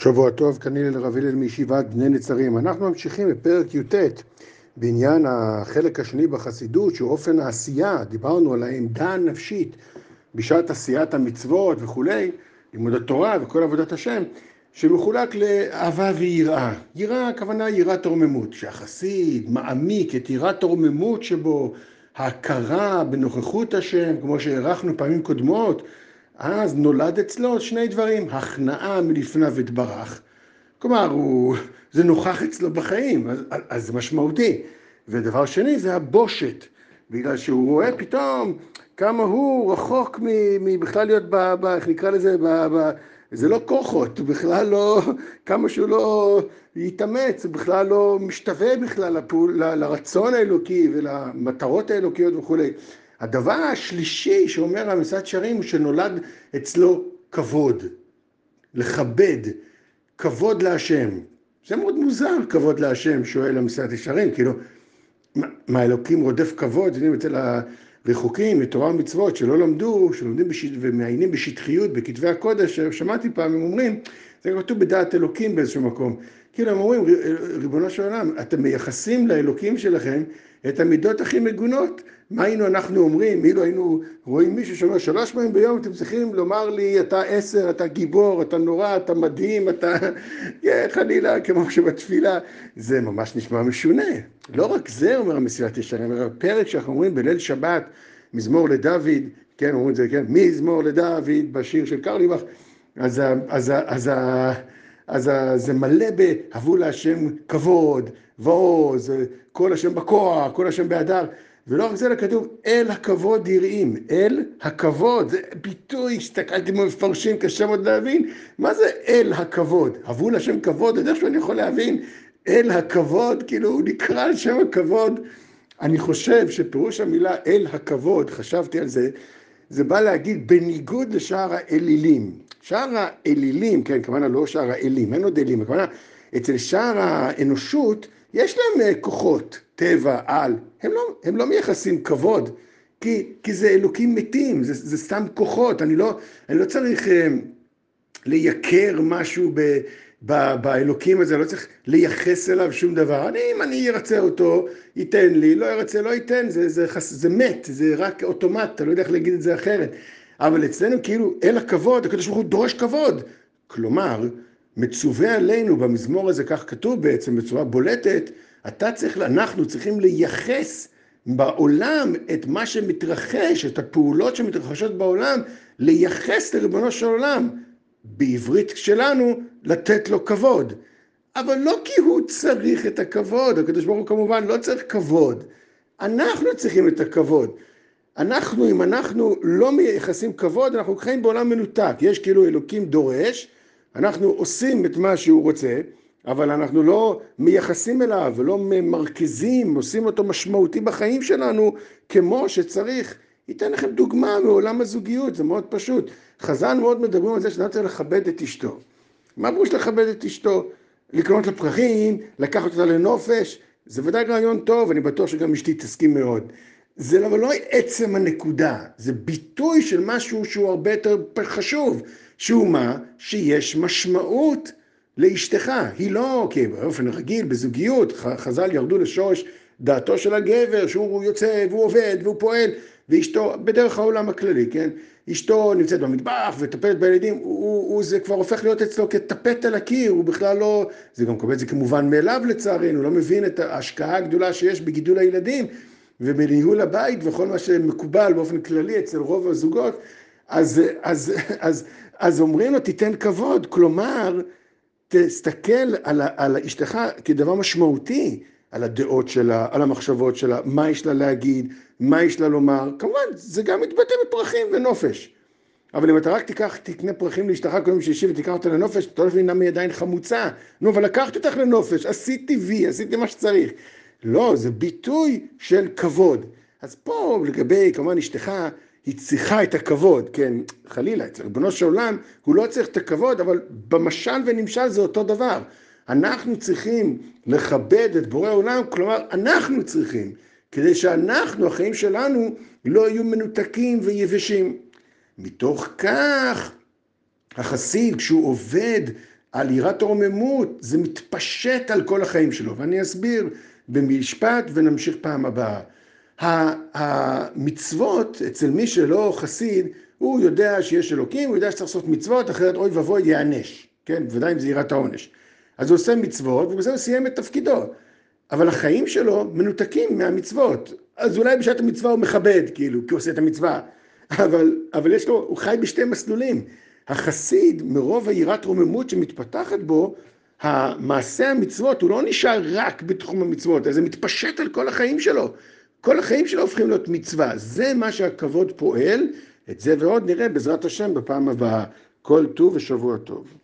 שבוע טוב, כנראה לרב הלל מישיבת בני נצרים. אנחנו ממשיכים בפרק י"ט בעניין החלק השני בחסידות, שהוא אופן העשייה, דיברנו על העמדה הנפשית בשעת עשיית המצוות וכולי, לימוד התורה וכל עבודת השם, שמחולק לאהבה ויראה. יראה, הכוונה יראת תורממות, שהחסיד מעמיק את יראת תורממות שבו, ההכרה בנוכחות השם, כמו שהערכנו פעמים קודמות, אז נולד אצלו שני דברים, הכנעה מלפניו אתברך, כלומר הוא, זה נוכח אצלו בחיים, אז, אז זה משמעותי. ודבר שני זה הבושת, בגלל שהוא רואה פתאום כמה הוא רחוק מבכלל להיות, ב, ב, איך נקרא לזה, ב, ב, זה לא כוחות, בכלל לא, כמה שהוא לא יתאמץ, בכלל לא משתווה בכלל לפעול, ל, לרצון האלוקי ולמטרות האלוקיות וכולי. הדבר השלישי שאומר המסעד שרים הוא שנולד אצלו כבוד, לכבד, כבוד להשם. זה מאוד מוזר, כבוד להשם, שואל המסעד ישרים, כאילו, מה אלוקים רודף כבוד, יודעים, אצל הרחוקים מתורה ומצוות שלא למדו, שלומדים בש... ומעיינים בשטחיות בכתבי הקודש, שמעתי פעם, הם אומרים, זה כתוב בדעת אלוקים באיזשהו מקום, כאילו הם אומרים, ריבונו של עולם, אתם מייחסים לאלוקים שלכם את המידות הכי מגונות. מה היינו אנחנו אומרים, אילו היינו רואים מישהו שאומר שלוש פעמים ביום אתם צריכים לומר לי אתה עשר, אתה גיבור, אתה נורא, אתה מדהים, אתה חלילה כמו שבתפילה, זה ממש נשמע משונה. לא רק זה אומר המסילת ישרים, אלא פרק שאנחנו אומרים בליל שבת, מזמור לדוד, כן אומרים את זה, כן, מזמור לדוד בשיר של קרליבך, אז, אז, אז, אז, אז זה מלא ב"הבו להשם כבוד" ועוז, כל השם בכוח, כל השם בהדר, ולא רק זה, אלא כתוב, אל הכבוד יראים, אל הכבוד, זה ביטוי, הסתכלתי במפרשים, קשה מאוד להבין, מה זה אל הכבוד? הבו לשם כבוד, אתה יודע שאני יכול להבין, אל הכבוד, כאילו הוא נקרא על שם הכבוד. אני חושב שפירוש המילה אל הכבוד, חשבתי על זה, זה בא להגיד בניגוד לשאר האלילים. שאר האלילים, כן, כמובן לא שאר האלים, אין עוד אלים, כמובן אצל שאר האנושות, יש להם אה, כוחות, טבע, על, הם לא, הם לא מייחסים כבוד, כי, כי זה אלוקים מתים, זה, זה סתם כוחות, אני לא, אני לא צריך אה, לייקר משהו ב, באלוקים הזה, לא צריך לייחס אליו שום דבר. אני, אם אני ארצה אותו, ייתן לי, לא ארצה, לא ייתן, זה, זה, זה, זה מת, זה רק אוטומט, אתה לא יודע איך להגיד את זה אחרת. אבל אצלנו כאילו, אל הכבוד, הקדוש ברוך הוא דורש כבוד. כלומר, מצווה עלינו במזמור הזה, כך כתוב בעצם בצורה בולטת, אתה צריך, אנחנו צריכים לייחס בעולם את מה שמתרחש, את הפעולות שמתרחשות בעולם, לייחס לריבונו של עולם. בעברית שלנו, לתת לו כבוד. אבל לא כי הוא צריך את הכבוד, הקדוש ברוך הוא כמובן לא צריך כבוד. אנחנו צריכים את הכבוד. אנחנו, אם אנחנו לא מייחסים כבוד, אנחנו חיים בעולם מנותק. יש כאילו אלוקים דורש, אנחנו עושים את מה שהוא רוצה, אבל אנחנו לא מייחסים אליו ולא מרכזים, עושים אותו משמעותי בחיים שלנו כמו שצריך. אתן לכם דוגמה מעולם הזוגיות, זה מאוד פשוט. חז"ל מאוד מדברים על זה שאדם צריך לכבד את אשתו. מה פירוש לכבד את אשתו? לקנות לה פרחים, לקחת אותה לנופש, זה ודאי רעיון טוב, אני בטוח שגם אשתי תסכים מאוד. זה לא, לא עצם הנקודה, זה ביטוי של משהו שהוא הרבה יותר חשוב. שהוא מה? שיש משמעות לאשתך. היא לא, כי באופן רגיל, בזוגיות, חז"ל ירדו לשורש דעתו של הגבר, שהוא יוצא והוא עובד והוא פועל, ואשתו, בדרך העולם הכללי, כן? אשתו נמצאת במטבח וטפלת בילדים, הוא, הוא, זה כבר הופך להיות אצלו כטפט על הקיר, הוא בכלל לא, זה גם קובע את זה כמובן מאליו לצערנו, לא מבין את ההשקעה הגדולה שיש בגידול הילדים ובניהול הבית וכל מה שמקובל באופן כללי אצל רוב הזוגות, אז, אז, אז, אז אומרים לו תיתן כבוד, כלומר תסתכל על, על אשתך כדבר משמעותי, על הדעות שלה, על המחשבות שלה, מה יש לה להגיד, מה יש לה לומר, כמובן זה גם מתבטא בפרחים ונופש. אבל אם אתה רק תיקח, תקנה פרחים לאשתך כל יום שישי ותיקח אותה לנופש, אתה לא מבין למה היא עדיין חמוצה. נו, אבל לקחתי אותך לנופש, עשיתי וי, עשיתי מה שצריך. לא, זה ביטוי של כבוד. אז פה לגבי, כמובן, אשתך, היא צריכה את הכבוד, כן, חלילה, אצל ריבונו של עולם הוא לא צריך את הכבוד, אבל במשל ונמשל זה אותו דבר. אנחנו צריכים לכבד את בורא עולם, כלומר אנחנו צריכים, כדי שאנחנו, החיים שלנו, לא יהיו מנותקים ויבשים. מתוך כך, החסיד, כשהוא עובד על יראת הרוממות, זה מתפשט על כל החיים שלו, ואני אסביר במשפט ונמשיך פעם הבאה. המצוות אצל מי שלא חסיד, הוא יודע שיש אלוקים, הוא יודע שצריך לעשות מצוות, אחרת אוי ואבוי ייענש, כן, בוודאי אם זה יראת העונש. אז הוא עושה מצוות, ובזה הוא סיים את תפקידו. אבל החיים שלו מנותקים מהמצוות. אז אולי בשעת המצווה הוא מכבד, כאילו, כי הוא עושה את המצווה. אבל, אבל יש לו, הוא חי בשתי מסלולים. החסיד, מרוב היראת רוממות שמתפתחת בו, המעשה המצוות, הוא לא נשאר רק בתחום המצוות, אלא זה מתפשט על כל החיים שלו. כל החיים שלו הופכים להיות מצווה. זה מה שהכבוד פועל, את זה ועוד נראה בעזרת השם בפעם הבאה. כל טוב ושבוע טוב.